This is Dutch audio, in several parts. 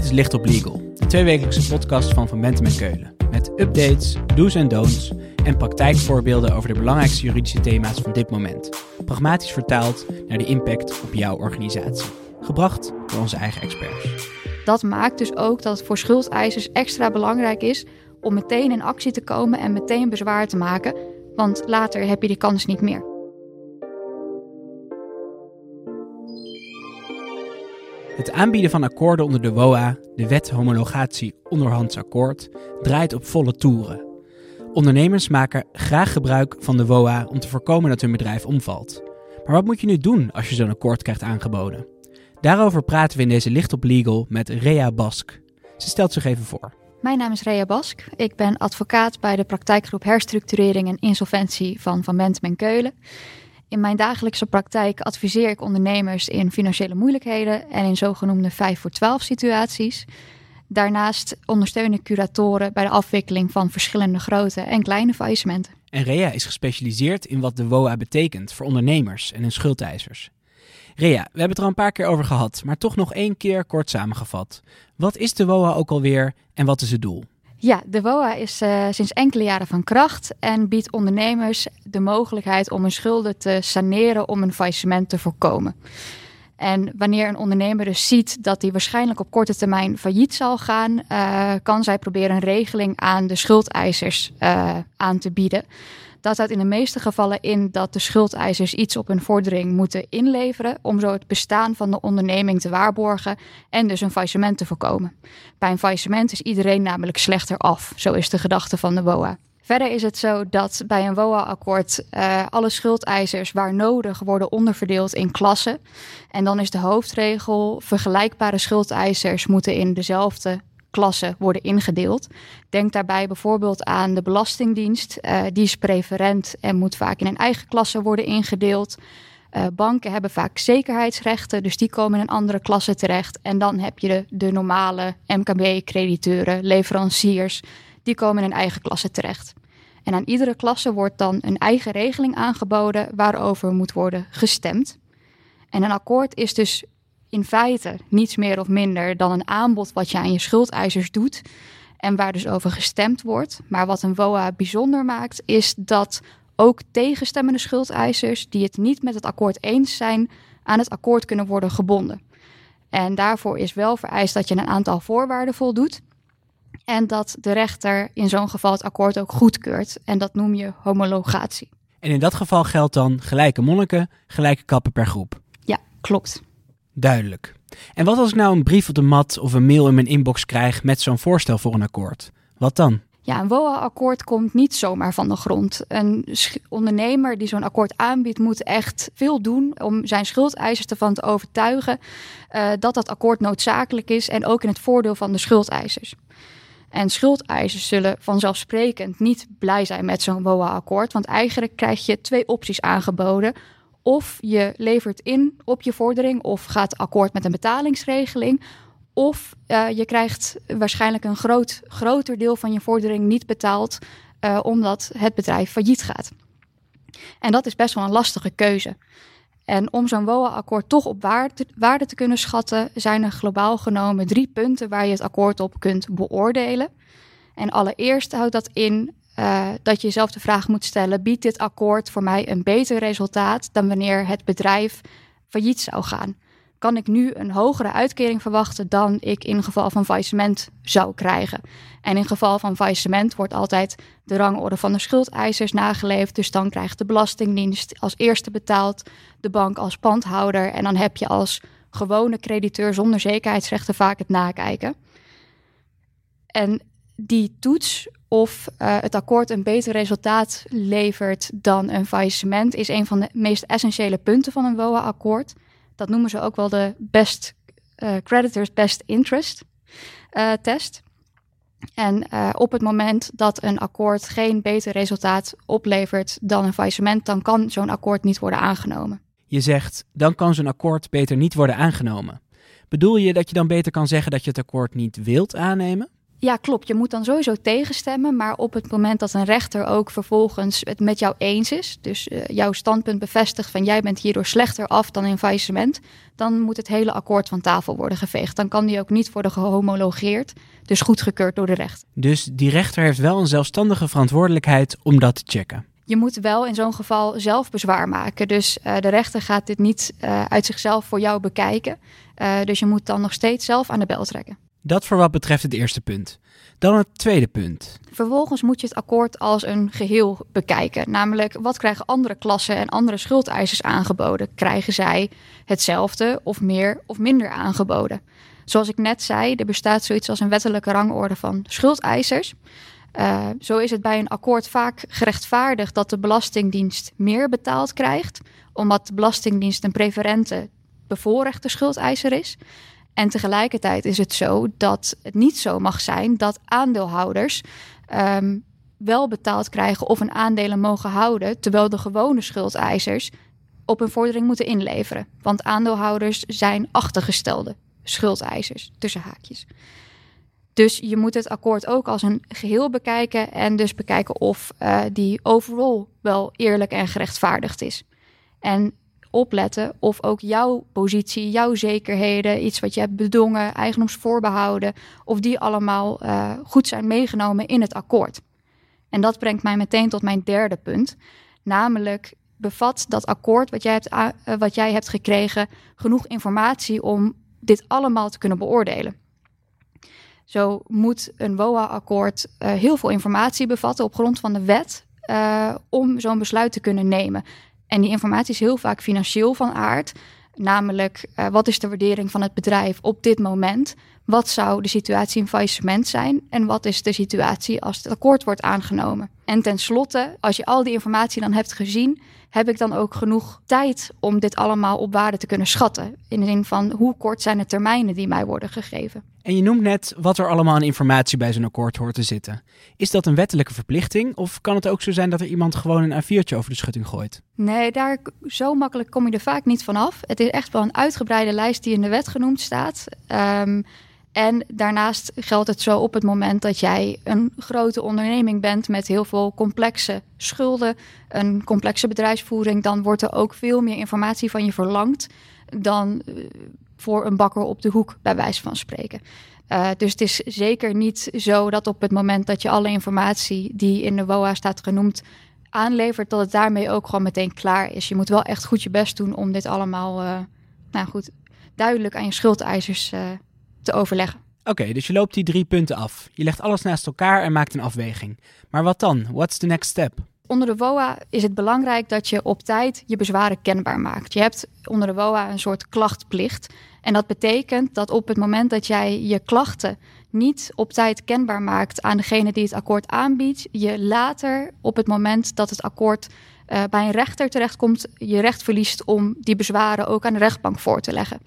Dit is Licht op Legal, de tweewekelijkse podcast van Van Bentem en Keulen. Met updates, do's en don'ts en praktijkvoorbeelden over de belangrijkste juridische thema's van dit moment. Pragmatisch vertaald naar de impact op jouw organisatie. Gebracht door onze eigen experts. Dat maakt dus ook dat het voor schuldeisers extra belangrijk is om meteen in actie te komen en meteen bezwaar te maken, want later heb je die kans niet meer. Het aanbieden van akkoorden onder de WOA, de wet homologatie onderhands akkoord, draait op volle toeren. Ondernemers maken graag gebruik van de WOA om te voorkomen dat hun bedrijf omvalt. Maar wat moet je nu doen als je zo'n akkoord krijgt aangeboden? Daarover praten we in deze Licht op Legal met Rea Bask. Ze stelt zich even voor. Mijn naam is Rea Bask. Ik ben advocaat bij de praktijkgroep Herstructurering en Insolventie van Van Bentem en Keulen. In mijn dagelijkse praktijk adviseer ik ondernemers in financiële moeilijkheden en in zogenoemde 5 voor 12 situaties. Daarnaast ondersteun ik curatoren bij de afwikkeling van verschillende grote en kleine faillissementen. En Rea is gespecialiseerd in wat de WOA betekent voor ondernemers en hun schuldeisers. Rea, we hebben het er al een paar keer over gehad, maar toch nog één keer kort samengevat. Wat is de WOA ook alweer en wat is het doel? Ja, de WOA is uh, sinds enkele jaren van kracht en biedt ondernemers de mogelijkheid om hun schulden te saneren om een faillissement te voorkomen. En wanneer een ondernemer dus ziet dat hij waarschijnlijk op korte termijn failliet zal gaan, uh, kan zij proberen een regeling aan de schuldeisers uh, aan te bieden. Dat houdt in de meeste gevallen in dat de schuldeisers iets op hun vordering moeten inleveren om zo het bestaan van de onderneming te waarborgen en dus een faillissement te voorkomen. Bij een faillissement is iedereen namelijk slechter af, zo is de gedachte van de WOA. Verder is het zo dat bij een WOA-akkoord uh, alle schuldeisers waar nodig worden onderverdeeld in klassen. En dan is de hoofdregel: vergelijkbare schuldeisers moeten in dezelfde klassen worden ingedeeld. Denk daarbij bijvoorbeeld aan de Belastingdienst. Uh, die is preferent en moet vaak in een eigen klasse worden ingedeeld. Uh, banken hebben vaak zekerheidsrechten, dus die komen in een andere klasse terecht. En dan heb je de, de normale MKB-crediteuren, leveranciers, die komen in een eigen klasse terecht. En aan iedere klasse wordt dan een eigen regeling aangeboden waarover moet worden gestemd. En een akkoord is dus in feite niets meer of minder dan een aanbod wat je aan je schuldeisers doet en waar dus over gestemd wordt. Maar wat een WOA bijzonder maakt, is dat ook tegenstemmende schuldeisers die het niet met het akkoord eens zijn, aan het akkoord kunnen worden gebonden. En daarvoor is wel vereist dat je een aantal voorwaarden voldoet. En dat de rechter in zo'n geval het akkoord ook goedkeurt. En dat noem je homologatie. En in dat geval geldt dan gelijke monniken, gelijke kappen per groep. Ja, klopt. Duidelijk. En wat als ik nou een brief op de mat of een mail in mijn inbox krijg met zo'n voorstel voor een akkoord? Wat dan? Ja, een WOA-akkoord komt niet zomaar van de grond. Een ondernemer die zo'n akkoord aanbiedt, moet echt veel doen om zijn schuldeisers ervan te overtuigen uh, dat dat akkoord noodzakelijk is en ook in het voordeel van de schuldeisers. En schuldeisers zullen vanzelfsprekend niet blij zijn met zo'n WOA-akkoord, want eigenlijk krijg je twee opties aangeboden of je levert in op je vordering of gaat akkoord met een betalingsregeling. Of uh, je krijgt waarschijnlijk een groot, groter deel van je vordering niet betaald uh, omdat het bedrijf failliet gaat. En dat is best wel een lastige keuze. En om zo'n WOA-akkoord toch op waarde, waarde te kunnen schatten, zijn er globaal genomen drie punten waar je het akkoord op kunt beoordelen. En allereerst houdt dat in uh, dat je jezelf de vraag moet stellen: biedt dit akkoord voor mij een beter resultaat dan wanneer het bedrijf failliet zou gaan? Kan ik nu een hogere uitkering verwachten dan ik in geval van faillissement zou krijgen? En in geval van faillissement wordt altijd de rangorde van de schuldeisers nageleefd. Dus dan krijgt de Belastingdienst als eerste betaald, de bank als pandhouder. En dan heb je als gewone crediteur zonder zekerheidsrechten vaak het nakijken. En die toets of uh, het akkoord een beter resultaat levert dan een faillissement, is een van de meest essentiële punten van een WOA-akkoord. Dat noemen ze ook wel de best uh, creditors best interest uh, test. En op het moment dat een akkoord geen beter resultaat oplevert dan een faillissement, dan kan zo'n akkoord niet worden aangenomen. Je zegt, dan kan zo'n akkoord beter niet worden aangenomen. Bedoel je dat je dan beter kan zeggen dat je het akkoord niet wilt aannemen? Ja, klopt. Je moet dan sowieso tegenstemmen. Maar op het moment dat een rechter ook vervolgens het met jou eens is, dus uh, jouw standpunt bevestigt van jij bent hierdoor slechter af dan in faillissement, dan moet het hele akkoord van tafel worden geveegd. Dan kan die ook niet worden gehomologeerd, dus goedgekeurd door de rechter. Dus die rechter heeft wel een zelfstandige verantwoordelijkheid om dat te checken je moet wel in zo'n geval zelf bezwaar maken. Dus uh, de rechter gaat dit niet uh, uit zichzelf voor jou bekijken. Dus je moet dan nog steeds zelf aan de bel trekken. Dat voor wat betreft het eerste punt. Dan het tweede punt. Vervolgens moet je het akkoord als een geheel bekijken. Namelijk, wat krijgen andere klassen en andere schuldeisers aangeboden? Krijgen zij hetzelfde of meer of minder aangeboden? Zoals ik net zei, er bestaat zoiets als een wettelijke rangorde van schuldeisers. Uh, zo is het bij een akkoord vaak gerechtvaardigd dat de Belastingdienst meer betaald krijgt, omdat de Belastingdienst een preferente bevoorrechte schuldeiser is. En tegelijkertijd is het zo dat het niet zo mag zijn dat aandeelhouders um, wel betaald krijgen of een aandelen mogen houden, terwijl de gewone schuldeisers op een vordering moeten inleveren. Want aandeelhouders zijn achtergestelde schuldeisers, tussen haakjes. Dus je moet het akkoord ook als een geheel bekijken en dus bekijken of uh, die overal wel eerlijk en gerechtvaardigd is. En opletten of ook jouw positie, jouw zekerheden, iets wat je hebt bedongen, eigendomsvoorbehouden, of die allemaal uh, goed zijn meegenomen in het akkoord. En dat brengt mij meteen tot mijn derde punt, namelijk bevat dat akkoord wat jij hebt, uh, wat jij hebt gekregen genoeg informatie om dit allemaal te kunnen beoordelen. Zo moet een WOA-akkoord uh, heel veel informatie bevatten op grond van de wet om zo'n besluit te kunnen nemen. En die informatie is heel vaak financieel van aard. Namelijk, uh, wat is de waardering van het bedrijf op dit moment? Wat zou de situatie in faillissement zijn? En wat is de situatie als het akkoord wordt aangenomen? En tenslotte, als je al die informatie dan hebt gezien, heb ik dan ook genoeg tijd om dit allemaal op waarde te kunnen schatten? In de zin van hoe kort zijn de termijnen die mij worden gegeven? En je noemt net wat er allemaal aan informatie bij zo'n akkoord hoort te zitten. Is dat een wettelijke verplichting of kan het ook zo zijn dat er iemand gewoon een A4'tje over de schutting gooit? Nee, daar zo makkelijk kom je er vaak niet vanaf. Het is echt wel een uitgebreide lijst die in de wet genoemd staat. Um, en daarnaast geldt het zo op het moment dat jij een grote onderneming bent met heel veel complexe schulden, een complexe bedrijfsvoering, dan wordt er ook veel meer informatie van je verlangd dan eh, voor een bakker op de hoek, bij wijze van spreken. Uh, dus het is zeker niet zo dat op het moment dat je alle informatie die in de WOA staat genoemd aanlevert, dat het daarmee ook gewoon meteen klaar is. Je moet wel echt goed je best doen om dit allemaal, uh, nou goed, duidelijk aan je schuldeisers uh, te overleggen. Oké, okay, dus je loopt die drie punten af. Je legt alles naast elkaar en maakt een afweging. Maar wat dan? What's the next step? Onder de WOA is het belangrijk dat je op tijd je bezwaren kenbaar maakt. Je hebt onder de WOA een soort klachtplicht. En dat betekent dat op het moment dat jij je klachten niet op tijd kenbaar maakt aan degene die het akkoord aanbiedt, je later op het moment dat het akkoord uh, bij een rechter terechtkomt, je recht verliest om die bezwaren ook aan de rechtbank voor te leggen.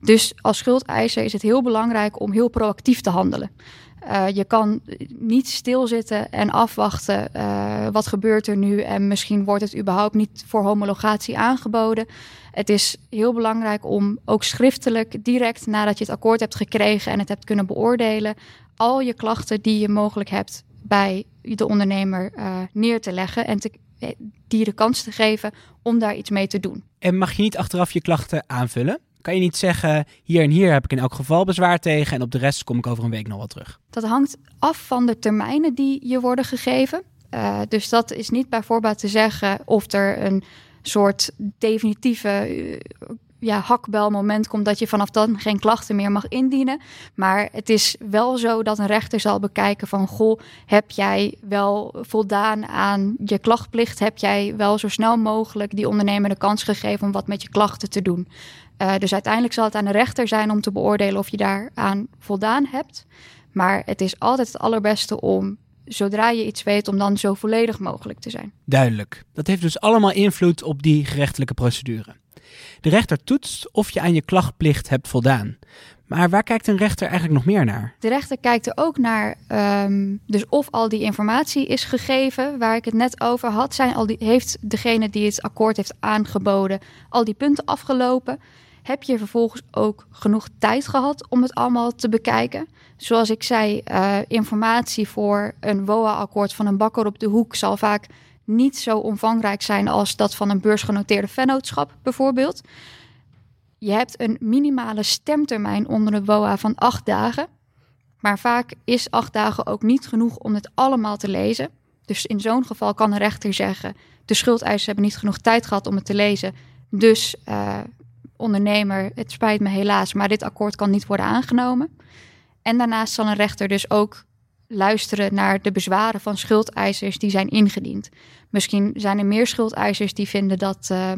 Dus als schuldeiser is het heel belangrijk om heel proactief te handelen. Uh, je kan niet stilzitten en afwachten uh, wat gebeurt er nu en misschien wordt het überhaupt niet voor homologatie aangeboden. Het is heel belangrijk om ook schriftelijk, direct nadat je het akkoord hebt gekregen en het hebt kunnen beoordelen, al je klachten die je mogelijk hebt bij de ondernemer uh, neer te leggen en te, die de kans te geven om daar iets mee te doen. En mag je niet achteraf je klachten aanvullen? Kan je niet zeggen, hier en hier heb ik in elk geval bezwaar tegen en op de rest kom ik over een week nog wel terug? Dat hangt af van de termijnen die je worden gegeven. Uh, dus dat is niet bij voorbaat te zeggen of er een soort definitieve uh, ja, hakbelmoment komt dat je vanaf dan geen klachten meer mag indienen. Maar het is wel zo dat een rechter zal bekijken van goh, heb jij wel voldaan aan je klachtplicht? Heb jij wel zo snel mogelijk die ondernemer de kans gegeven om wat met je klachten te doen? Uh, dus uiteindelijk zal het aan de rechter zijn om te beoordelen of je daaraan voldaan hebt. Maar het is altijd het allerbeste om, zodra je iets weet, om dan zo volledig mogelijk te zijn. Duidelijk. Dat heeft dus allemaal invloed op die gerechtelijke procedure. De rechter toetst of je aan je klachtplicht hebt voldaan. Maar waar kijkt een rechter eigenlijk nog meer naar? De rechter kijkt er ook naar, um, dus of al die informatie is gegeven waar ik het net over had. Zijn al die, heeft degene die het akkoord heeft aangeboden al die punten afgelopen? Heb je vervolgens ook genoeg tijd gehad om het allemaal te bekijken? Zoals ik zei, uh, informatie voor een WOA-akkoord van een bakker op de hoek zal vaak niet zo omvangrijk zijn als dat van een beursgenoteerde vennootschap bijvoorbeeld. Je hebt een minimale stemtermijn onder de WOA van acht dagen. Maar vaak is acht dagen ook niet genoeg om het allemaal te lezen. Dus in zo'n geval kan een rechter zeggen: de schuldeisers hebben niet genoeg tijd gehad om het te lezen. Dus uh, ondernemer, het spijt me helaas, maar dit akkoord kan niet worden aangenomen. En daarnaast zal een rechter dus ook luisteren naar de bezwaren van schuldeisers die zijn ingediend. Misschien zijn er meer schuldeisers die vinden dat uh,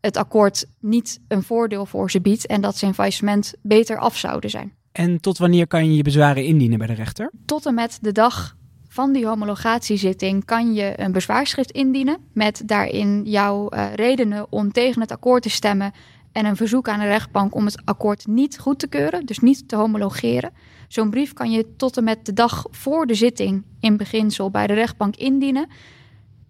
het akkoord niet een voordeel voor ze biedt en dat ze in faillissement beter af zouden zijn. En tot wanneer kan je je bezwaren indienen bij de rechter? Tot en met de dag van die homologatiezitting kan je een bezwaarschrift indienen met daarin jouw uh, redenen om tegen het akkoord te stemmen en een verzoek aan de rechtbank om het akkoord niet goed te keuren, dus niet te homologeren. Zo'n brief kan je tot en met de dag voor de zitting in beginsel bij de rechtbank indienen.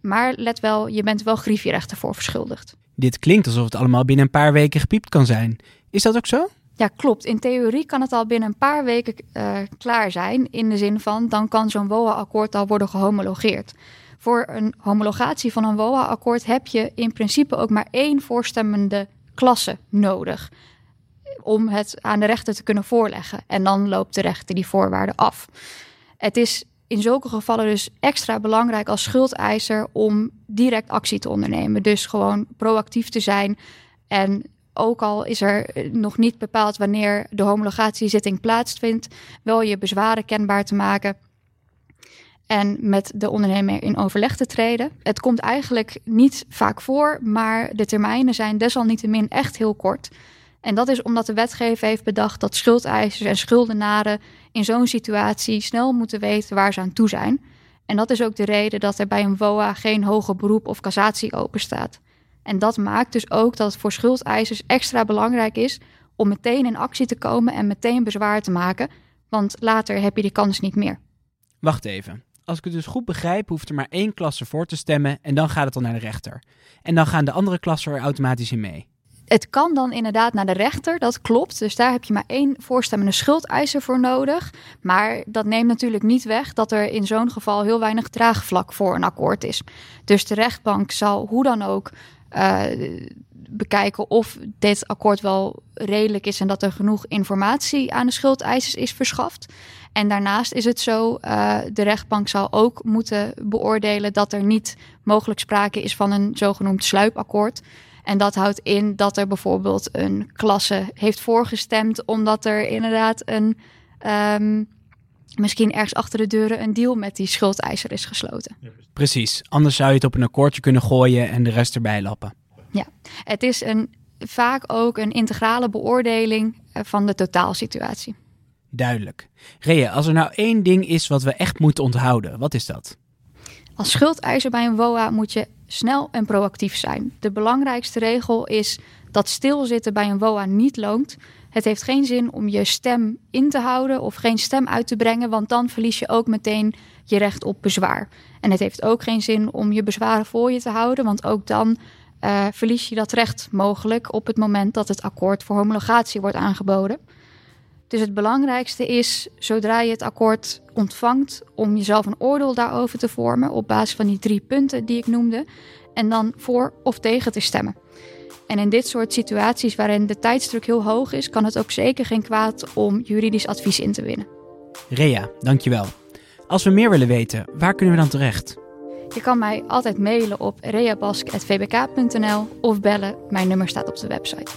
Maar let wel, je bent wel griefjerechten voor verschuldigd. Dit klinkt alsof het allemaal binnen een paar weken gepiept kan zijn. Is dat ook zo? Ja, klopt. In theorie kan het al binnen een paar weken uh, klaar zijn. In de zin van, dan kan zo'n WOA-akkoord al worden gehomologeerd. Voor een homologatie van een WOA-akkoord heb je in principe ook maar één voorstemmende klasse nodig. Om het aan de rechter te kunnen voorleggen. En dan loopt de rechter die voorwaarden af. Het is in zulke gevallen dus extra belangrijk als schuldeiser om direct actie te ondernemen. Dus gewoon proactief te zijn en ook al is er nog niet bepaald wanneer de homologatiezitting plaatsvindt, wel je bezwaren kenbaar te maken en met de ondernemer in overleg te treden. Het komt eigenlijk niet vaak voor, maar de termijnen zijn desalniettemin echt heel kort. En dat is omdat de wetgever heeft bedacht dat schuldeisers en schuldenaren in zo'n situatie snel moeten weten waar ze aan toe zijn. En dat is ook de reden dat er bij een WOA geen hoger beroep of cassatie openstaat. En dat maakt dus ook dat het voor schuldeisers extra belangrijk is om meteen in actie te komen en meteen bezwaar te maken, want later heb je die kans niet meer. Wacht even. Als ik het dus goed begrijp, hoeft er maar één klasse voor te stemmen en dan gaat het dan naar de rechter. En dan gaan de andere klassen er automatisch in mee. Het kan dan inderdaad naar de rechter, dat klopt. Dus daar heb je maar één voorstemmende schuldeiser voor nodig. Maar dat neemt natuurlijk niet weg dat er in zo'n geval heel weinig draagvlak voor een akkoord is. Dus de rechtbank zal hoe dan ook uh, bekijken of dit akkoord wel redelijk is en dat er genoeg informatie aan de schuldeisers is verschaft. En daarnaast is het zo, uh, de rechtbank zal ook moeten beoordelen dat er niet mogelijk sprake is van een zogenoemd sluipakkoord. En dat houdt in dat er bijvoorbeeld een klasse heeft voorgestemd omdat er inderdaad een um, misschien ergens achter de deuren een deal met die schuldeiser is gesloten. Precies, anders zou je het op een akkoordje kunnen gooien en de rest erbij lappen. Ja, het is een, vaak ook een integrale beoordeling eh, van de totaalsituatie. Duidelijk. Rea, als er nou één ding is wat we echt moeten onthouden, wat is dat? Als schuldeiser bij een WOA moet je snel en proactief zijn. De belangrijkste regel is dat stilzitten bij een WOA niet loont. Het heeft geen zin om je stem in te houden of geen stem uit te brengen, want dan verlies je ook meteen je recht op bezwaar. En het heeft ook geen zin om je bezwaren voor je te houden, want ook dan uh, verlies je dat recht mogelijk op het moment dat het akkoord voor homologatie wordt aangeboden. Dus het belangrijkste is, zodra je het akkoord ontvangt, om jezelf een oordeel daarover te vormen op basis van die drie punten die ik noemde, en dan voor of tegen te stemmen. En in dit soort situaties waarin de tijdsdruk heel hoog is, kan het ook zeker geen kwaad om juridisch advies in te winnen. Rea, dankjewel. Als we meer willen weten, waar kunnen we dan terecht? Je kan mij altijd mailen op reabask.vbk.nl of bellen. Mijn nummer staat op de website.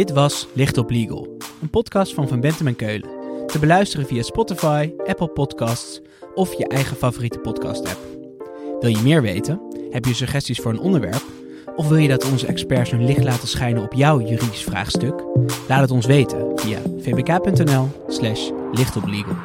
Dit was Licht op Legal, een podcast van Van Bentem en Keulen. Te beluisteren via Spotify, Apple Podcasts of je eigen favoriete podcast-app. Wil je meer weten? Heb je suggesties voor een onderwerp? Of wil je dat onze experts hun licht laten schijnen op jouw juridisch vraagstuk? Laat het ons weten via vbk.nl/slash lichtoplegal.